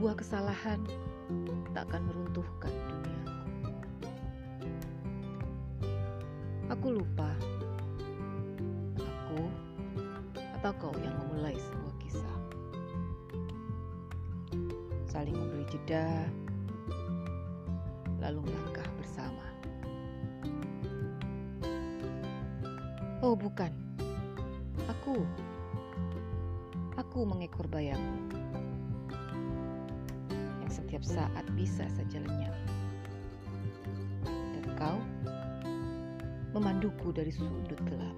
Sebuah kesalahan tak akan meruntuhkan duniaku. Aku lupa. Aku atau kau yang memulai sebuah kisah. Saling memberi jeda, lalu melangkah bersama. Oh, bukan. Aku. Aku mengekor bayangmu yang setiap saat bisa saja lenyap. Dan kau memanduku dari sudut gelap.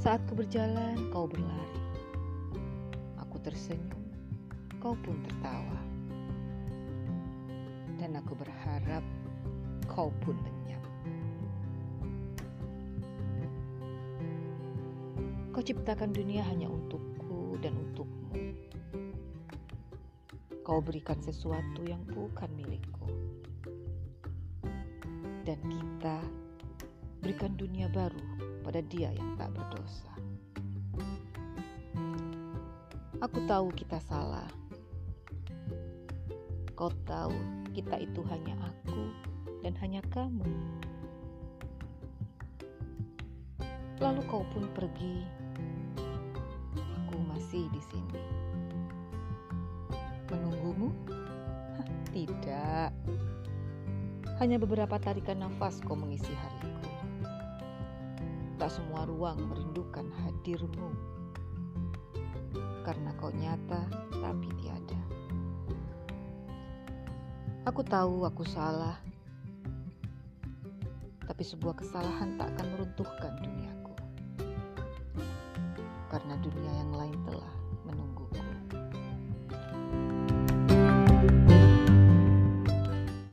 Saat ku berjalan, kau berlari. Aku tersenyum, kau pun tertawa. Dan aku berharap kau pun lenyap. Kau ciptakan dunia hanya untukku dan untukmu. Kau berikan sesuatu yang bukan milikku. Dan kita berikan dunia baru pada dia yang tak berdosa. Aku tahu kita salah. Kau tahu kita itu hanya aku dan hanya kamu. Lalu kau pun pergi. Aku masih di sini. Menunggumu? Hah, tidak. Hanya beberapa tarikan nafas kau mengisi hariku. Tak semua ruang merindukan hadirmu. Karena kau nyata tapi tiada. Aku tahu aku salah. Tapi sebuah kesalahan tak akan meruntuhkan duniaku. Karena dunia yang lain telah